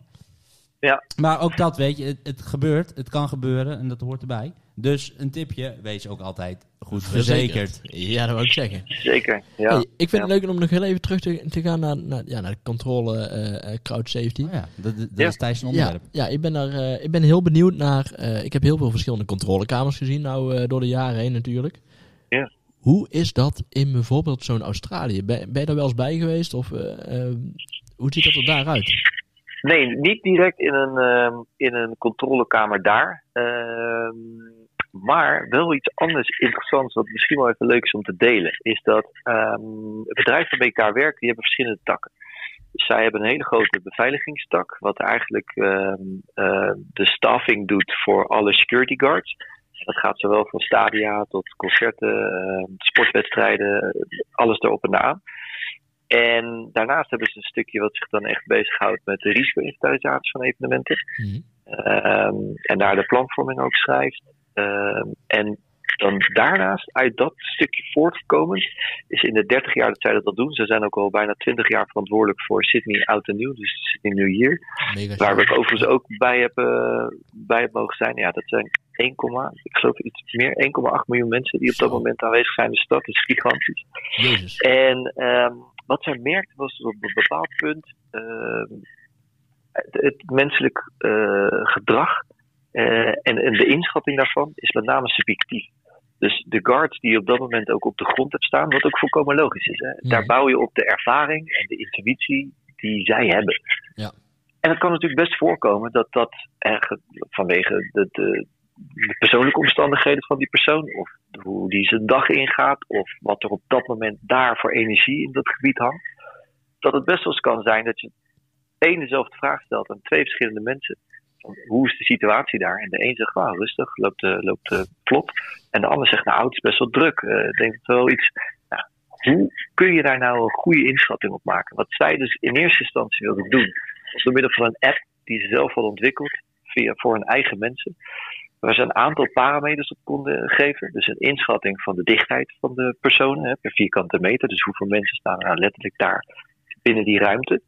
Ja. Maar ook dat, weet je, het, het, gebeurt, het kan gebeuren en dat hoort erbij. Dus een tipje, wees ook altijd goed verzekerd. Ja, dat wil ik zeggen. Zeker, ja. Hey, ik vind het leuk om nog heel even terug te, te gaan naar, naar, ja, naar de controle uh, crowd safety. Oh ja, dat, dat ja. is Thijs een onderwerp. Ja, ja ik, ben daar, uh, ik ben heel benieuwd naar... Uh, ik heb heel veel verschillende controlekamers gezien, nou door de jaren heen natuurlijk. Ja. Hoe is dat in bijvoorbeeld zo'n Australië? Ben, ben, je daar wel eens bij geweest? Of hoe ziet dat er daaruit? Nee, niet direct in een, uh, in een controlekamer daar. Uh, maar wel iets anders interessants, wat misschien wel even leuk is om te delen, is dat um, het bedrijf waarmee ik daar die hebben verschillende takken. Dus zij hebben een hele grote beveiligingstak, wat eigenlijk uh, de staffing doet voor alle security guards. Dat gaat zowel van stadia tot concerten, sportwedstrijden, alles erop en aan. En daarnaast hebben ze een stukje wat zich dan echt bezighoudt met de risico-inventarisatie van evenementen. Mm en daar de planvorming ook schrijft. Um, en dan daarnaast, uit dat stukje voortgekomen, is in de 30 jaar dat zij dat al doen. Ze zijn ook al bijna 20 jaar verantwoordelijk voor Sydney Oud en Nieuw, dus Sydney New Year. Mega waar we overigens ook bij hebben, bij mogen zijn. Ja, dat zijn 1, ik geloof iets meer, 1,8 miljoen mensen die op dat moment aanwezig zijn in de stad. Dat is gigantisch. Jezus. En um, wat zij merkte was dat op een bepaald punt uh, het, menselijk uh, gedrag uh, en, en, de inschatting daarvan is met name subjectief. Dus de guards die je op dat moment ook op de grond hebt staan, wat ook volkomen logisch is. Hè? Daar bouw je op de ervaring en de intuïtie die zij hebben. Ja. En het kan natuurlijk best voorkomen dat dat vanwege de, de, de persoonlijke omstandigheden van die persoon, of hoe die zijn dag ingaat, of wat er op dat moment daar voor energie in dat gebied hangt, dat het best wel eens kan zijn dat je één dezelfde vraag stelt aan twee verschillende mensen. Hoe is de situatie daar? En de een zegt, nou rustig, loopt, uh, loopt uh, vlot. En de ander zegt, nou het is best wel druk. Denk het wel iets. Nou, hoe kun je daar nou een goede inschatting op maken? Wat zij dus in eerste instantie wilden doen, was door middel van een app die ze zelf hadden ontwikkeld, via, voor hun eigen mensen waar ze een aantal parameters op konden geven. Dus een inschatting van de dichtheid van de personen hè, per vierkante meter. Dus hoeveel mensen staan er nou letterlijk daar binnen die ruimte.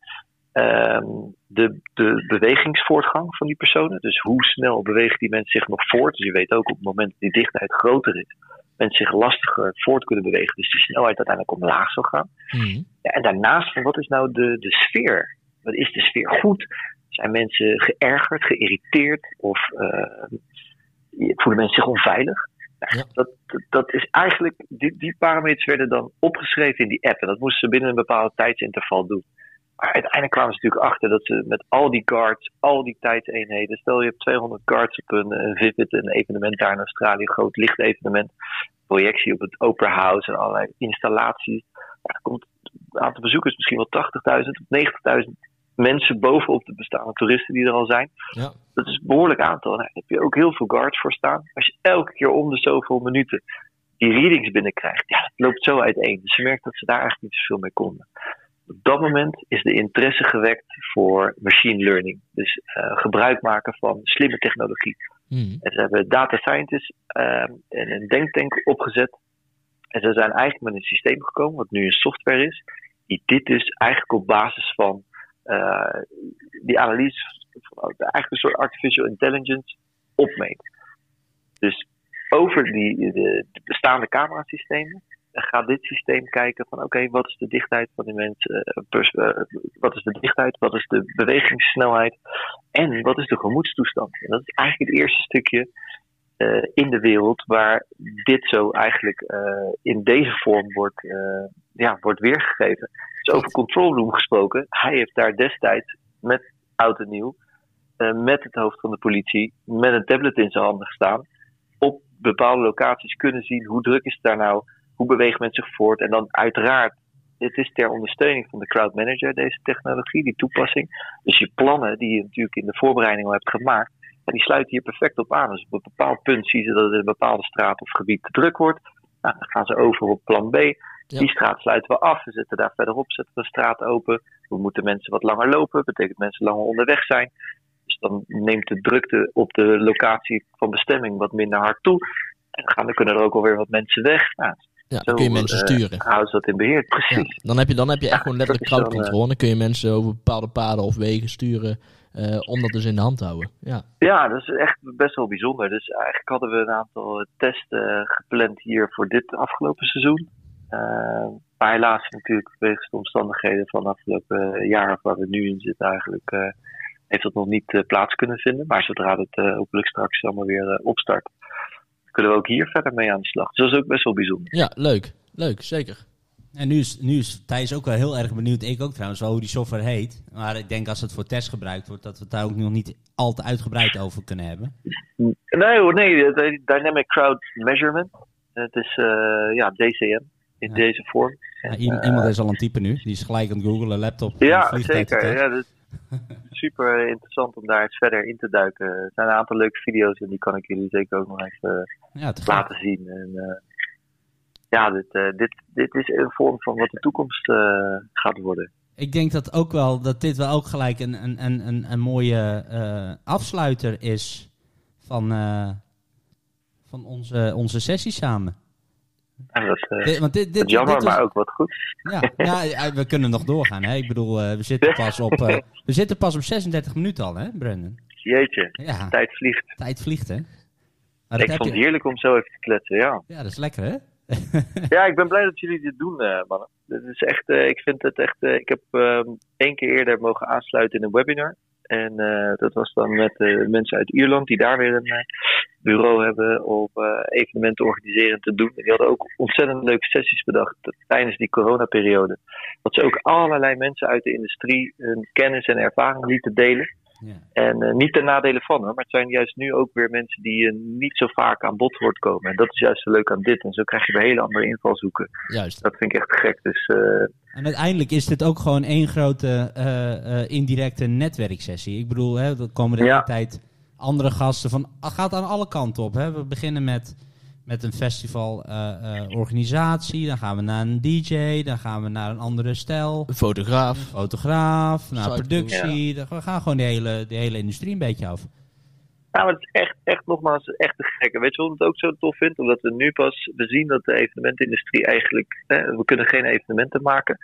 Um, de, de bewegingsvoortgang van die personen. Dus hoe snel bewegen die mensen zich nog voort. Dus je weet ook op het moment dat die dichtheid groter is, mensen zich lastiger voort kunnen bewegen. Dus die snelheid uiteindelijk omlaag zal gaan. Mm. Ja, en daarnaast, wat is nou de, de sfeer? Wat is de sfeer goed? Zijn mensen geërgerd, geïrriteerd of uh, voelen mensen zich onveilig. Nou, ja. dat, dat is eigenlijk, die, die parameters werden dan opgeschreven in die app. En dat moesten ze binnen een bepaald tijdsinterval doen. Maar uiteindelijk kwamen ze natuurlijk achter dat ze met al die guards, al die tijdseenheden. Stel je hebt 200 guards op een, een Vivid, een evenement daar in Australië, een groot lichtevenement. Projectie op het Opera House en allerlei installaties. Ja, komt het aantal bezoekers misschien wel 80.000 of 90.000 mensen bovenop de bestaande toeristen die er al zijn. Ja. Dat is een behoorlijk aantal. Daar heb je ook heel veel guards voor staan. Als je elke keer om de zoveel minuten die readings binnenkrijgt, ja, dat loopt zo uiteen. Dus je merkt dat ze daar eigenlijk niet zoveel mee konden. Op dat moment is de interesse gewekt voor machine learning. Dus uh, gebruik maken van slimme technologie. Mm. En ze hebben data scientists uh, en een denktank opgezet. En ze zijn eigenlijk met een systeem gekomen, wat nu een software is, die dit dus eigenlijk op basis van uh, die analyse, eigenlijk een soort artificial intelligence, opmeet. Dus over die, de, de bestaande camerasystemen gaat dit systeem kijken van oké, wat is de dichtheid van die mensen, uh, wat is de dichtheid, wat is de bewegingssnelheid en wat is de gemoedstoestand. En dat is eigenlijk het eerste stukje eh, in de wereld waar dit zo eigenlijk eh, in deze vorm wordt, eh, ja, wordt weergegeven. Dus over control room gesproken, hij heeft daar destijds met oud en nieuw, eh, met het hoofd van de politie, met een tablet in zijn handen gestaan, op bepaalde locaties kunnen zien hoe druk is het daar nou, hoe beweegt men zich voort. En dan uiteraard, het is ter ondersteuning van de crowd manager, deze technologie, die toepassing. Dus je plannen die je natuurlijk in de voorbereiding al hebt gemaakt, ja, die sluiten hier perfect op aan. Dus op een bepaald punt zien ze dat het in een bepaalde straat of gebied te druk wordt. Nou, dan gaan ze over op plan B. Die straat sluiten we af. We zetten daar verderop zetten we een straat open. We moeten mensen wat langer lopen. betekent mensen langer onderweg zijn. Dus dan neemt de drukte op de locatie van bestemming wat minder hard toe. En dan, gaan, dan kunnen er ook alweer wat mensen weg. Nou, Ja, dan kun je mensen eh, sturen. houden ze dat in beheer. Ja, Precies. dan, heb je, dan heb je echt gewoon letterlijk dat crowdcontrole. Dan kun je mensen over bepaalde paden of wegen sturen om dat dus in de hand te houden. Ja, Ja, dat is echt best wel bijzonder. Dus eigenlijk hadden we een aantal testen gepland hier voor dit afgelopen seizoen. Eh, maar helaas natuurlijk wegens de omstandigheden van het afgelopen jaar waar we nu in zitten eigenlijk eh, heeft dat nog niet eh, plaats kunnen vinden. Maar zodra het eh, hopelijk straks allemaal weer eh, opstart, kunnen we ook hier verder mee aan de slag. Dus dat is ook best wel bijzonder. ja leuk. Leuk, zeker. En nu is, nu is Thijs ook wel heel erg benieuwd, ik ook trouwens, wel hoe die software heet. Maar ik denk als het voor test gebruikt wordt, dat we het daar ook nog niet al te uitgebreid over kunnen hebben. Nee nee, Dynamic Crowd Measurement. Het is eh, ja, DCM in Ja. deze vorm. Ja, eh, iemand is al het typen nu, die is gelijk aan het googlen, laptop, Ja, zeker. Ja, dat super interessant om daar eens verder in te duiken. Er zijn een aantal leuke video's en die kan ik jullie zeker ook nog even Ja, laten zien. En, eh, ja, dit, eh, dit, dit is een vorm van wat de toekomst eh, gaat worden. Ik denk dat ook wel dat dit wel ook gelijk een, een, een, een, een mooie eh, afsluiter is van, van onze, onze sessie samen. En dat, eh, Dit- want dit, jammer, dit was- maar ook wat goed. Ja, ja, ja, we kunnen nog doorgaan. Hè? Ik bedoel, [LAUGHS] we, zitten pas op, we zitten pas op 36 minuten al, hè, Brandon? Jeetje, Ja, tijd vliegt. tijd vliegt, hè? Maar Ik vond het heerlijk om zo even te kletsen, ja. Ja, dat is lekker, hè? [LAUGHS] Ja, ik ben blij dat jullie dit doen, eh, mannen. Dit is echt, eh, ik vind het echt. eh, ik heb ehm, één keer eerder mogen aansluiten in een webinar. En dat was dan met mensen uit Ierland die daar weer een bureau hebben om evenementen organiseren te doen. En die hadden ook ontzettend leuke sessies bedacht tijdens die coronaperiode. Dat ze ook allerlei mensen uit de industrie hun kennis en ervaring lieten delen. Ja. En eh, niet ten nadele van hoor, maar het zijn juist nu ook weer mensen die eh, niet zo vaak aan bod hoort komen. En dat is juist zo leuk aan dit. En zo krijg je weer hele andere invalshoeken. Juist. Dat vind ik echt gek. Dus eh, En uiteindelijk is dit ook gewoon één grote indirecte netwerksessie. Ik bedoel, hè, er komen de Ja. hele tijd andere gasten van... gaat aan alle kanten op. Hè? We beginnen met, met een festival eh, eh, organisatie. Dan gaan we naar een DJ. Dan gaan we naar een andere stijl. Een fotograaf. Fotograaf, naar productie. Dan- We gaan gewoon de hele, de hele industrie een beetje af. nou, maar het is echt, echt nogmaals echt te gek. En weet je waarom ik het ook zo tof vind? Omdat we nu pas, we zien dat de evenementindustrie eigenlijk, hè, we kunnen geen evenementen maken.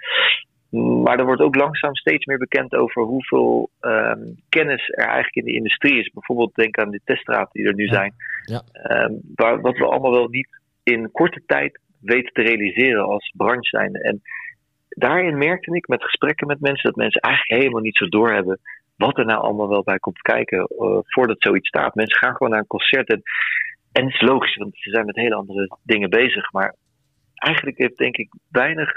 Maar er wordt ook langzaam steeds meer bekend over hoeveel ehm, kennis er eigenlijk in de industrie is. Bijvoorbeeld denk aan de teststraten die er nu Ja. zijn. Ja. Ehm, waar, wat we allemaal wel niet in korte tijd weten te realiseren als branche zijn. En daarin merkte ik met gesprekken met mensen dat mensen eigenlijk helemaal niet zo doorhebben wat er nou allemaal wel bij komt kijken eh, voordat zoiets staat. Mensen gaan gewoon naar een concert en, en het is logisch, want ze zijn met hele andere dingen bezig. Maar eigenlijk heeft denk ik weinig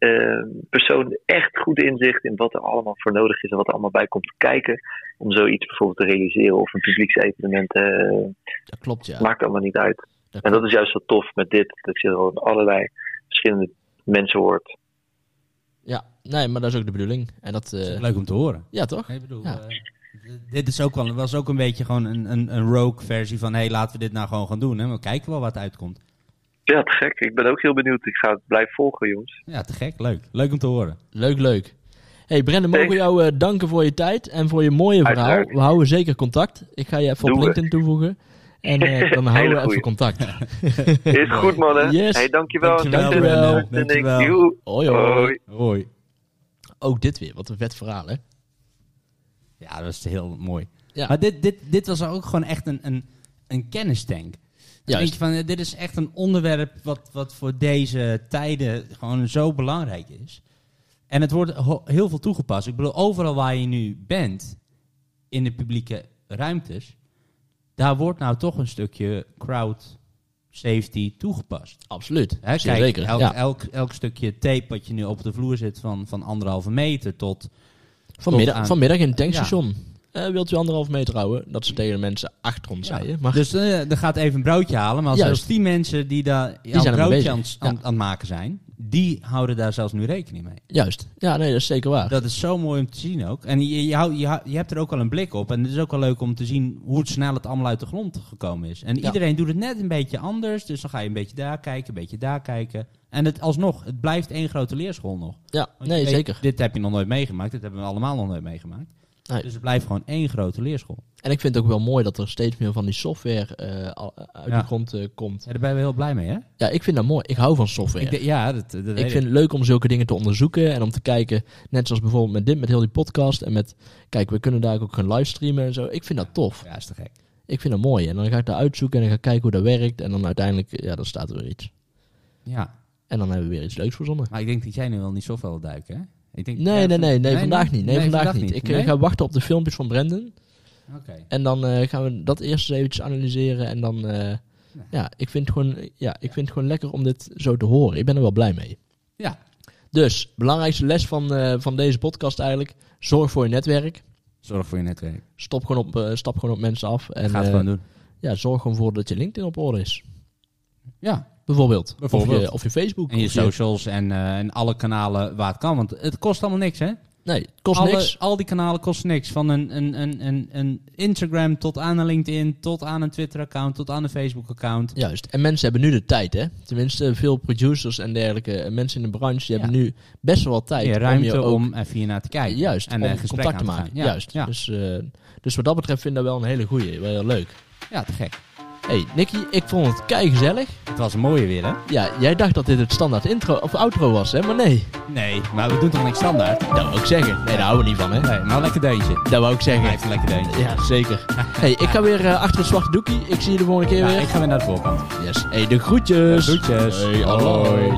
eh, persoon echt goed inzicht in wat er allemaal voor nodig is en wat er allemaal bij komt kijken om zoiets bijvoorbeeld te realiseren of een publieksevenement. eh Dat klopt, ja. Maakt allemaal niet uit. Dat En dat is juist zo tof met dit, dat je gewoon allerlei verschillende mensen hoort. Ja, nee, maar dat is ook de bedoeling. En dat, Dat is eh, leuk om te horen. ja toch? Ik bedoel, Ja. eh, dit is ook wel, was ook een beetje gewoon een, een, een rogue versie van... hé, hey, laten we dit nou gewoon gaan doen. Hè? We kijken wel wat uitkomt. Ja, te gek. Ik ben ook heel benieuwd. Ik ga het blijven volgen, jongens. Ja, te gek. Leuk. Leuk om te horen. Leuk, leuk. Hey Brendan, mogen we jou eh, danken voor je tijd en voor je mooie verhaal. Uiteraard. We houden zeker contact. Ik ga je even op we. LinkedIn toevoegen. En eh, [LAUGHS] dan houden we even contact. [LAUGHS] Is goed, mannen. Yes. Hey, dankjewel. Dankjewel. Dankjewel. Hoi, hoi. Hoi. Hoi. Ook dit weer. Wat een vet verhaal, hè? Ja, dat is heel mooi. Ja. Maar dit, dit, dit was ook gewoon echt een, een, een kennistank. Dan denk je van, eh, dit is echt een onderwerp wat, wat voor deze tijden gewoon zo belangrijk is. En het wordt heel veel toegepast. Ik bedoel, overal waar je nu bent, in de publieke ruimtes, daar wordt nou toch een stukje crowd safety toegepast. Absoluut. Hè, kijk, zeker. elk, ja. elk, elk stukje tape wat je nu op de vloer zit van, van anderhalve meter tot... Vanmiddag, tot aan- vanmiddag in het tankstation. Eh, wilt u anderhalf meter houden? Dat ze tegen de mensen achter ons Ja. zeiden. Maar Dus eh, er gaat even een broodje halen, maar zelfs die mensen die daar zijn ermee broodje aan, aan, het maken zijn, die houden daar zelfs nu rekening mee. juist. Ja, nee, dat is zeker waar. Dat is zo mooi om te zien ook. En je, je, hou- je, je hebt er ook al een blik op. En het is ook wel leuk om te zien hoe snel het allemaal uit de grond gekomen is. En iedereen doet het net een beetje anders. Dus dan ga je een beetje daar kijken, een beetje daar kijken. En het alsnog, het blijft één grote leerschool nog. Ja, Want nee, weet, zeker. Dit heb je nog nooit meegemaakt. Dit hebben we allemaal nog nooit meegemaakt. Nee. Dus het blijft gewoon één grote leerschool. En ik vind het ook wel mooi dat er steeds meer van die software eh, al- uit Ja. de grond eh, komt. Ja, daar ben je heel blij mee, hè? Ja, ik vind dat mooi. Ik hou van software. Ik Ik, de- ja, dat, dat weet vind het leuk om zulke dingen te onderzoeken en om te kijken, net zoals bijvoorbeeld met dit, met heel die podcast en met, kijk, we kunnen daar ook gaan livestreamen en zo. Ik vind dat tof. Ja, is te gek. Ik vind dat mooi. En dan ga ik daar uitzoeken en dan ga ik kijken hoe dat werkt en dan uiteindelijk, ja, dan staat er weer iets. Ja, En dan hebben we weer iets leuks verzonnen. maar ik denk dat jij nu wel niet zoveel duiken, hè? Ik denk, Nee, ja, nee, nee, nee, van- vandaag niet. Nee, vandaag, niet. Ik eh, Nee? ga wachten op de filmpjes van Brendan. Oké. En dan eh, gaan we dat eerst eens eventjes analyseren. En dan, eh, ja, ik vind, het gewoon, ja, ik vind het gewoon lekker om dit zo te horen. Ik ben er wel blij mee. Ja. Dus, belangrijkste les van, van deze podcast eigenlijk. Zorg voor je netwerk. Zorg voor je netwerk. Stop gewoon op, stap gewoon op mensen af. En Ga het gewoon doen. ja, zorg gewoon voor dat je LinkedIn op orde is. Ja, Bijvoorbeeld. Bijvoorbeeld. Of, je, of je Facebook. En je of socials en, eh, en alle kanalen waar het kan. Want het kost allemaal niks, hè? Nee, het kost Alle- niks. Al die kanalen kosten niks. Van een, een, een, een, een Instagram tot aan een LinkedIn, tot aan een Twitter-account, tot aan een Facebook-account. Juist. En mensen hebben nu de tijd, hè. Tenminste, veel producers en dergelijke. eh, Mensen in de branche, die Ja. hebben nu best wel wat tijd. Ja, om ruimte om, even hier naar te kijken. Juist, en om gesprek contact te maken. gaan. Ja, Juist. Ja, Dus, eh, dus wat dat betreft vind ik dat wel een hele goeie. Wel heel leuk. ja, te gek. Hey, Nicky, ik vond het kei gezellig. Het was een mooie weer, hè? Ja, jij dacht dat dit het standaard intro of outro was, hè? Maar nee. Nee, maar we doen toch niks standaard? Dat wou ik zeggen. Nee, daar houden we niet van, hè? Nee, maar een lekker deuntje. Dat wou ik Hij zeggen. heeft een lekker deuntje. Ja, zeker. hey, ik ga weer eh, achter het zwarte doekie. Ik zie je de volgende keer Ja, weer. ik ga weer naar de voorkant. Yes. Hey, de groetjes. De groetjes. Hey, Hoi. hoi.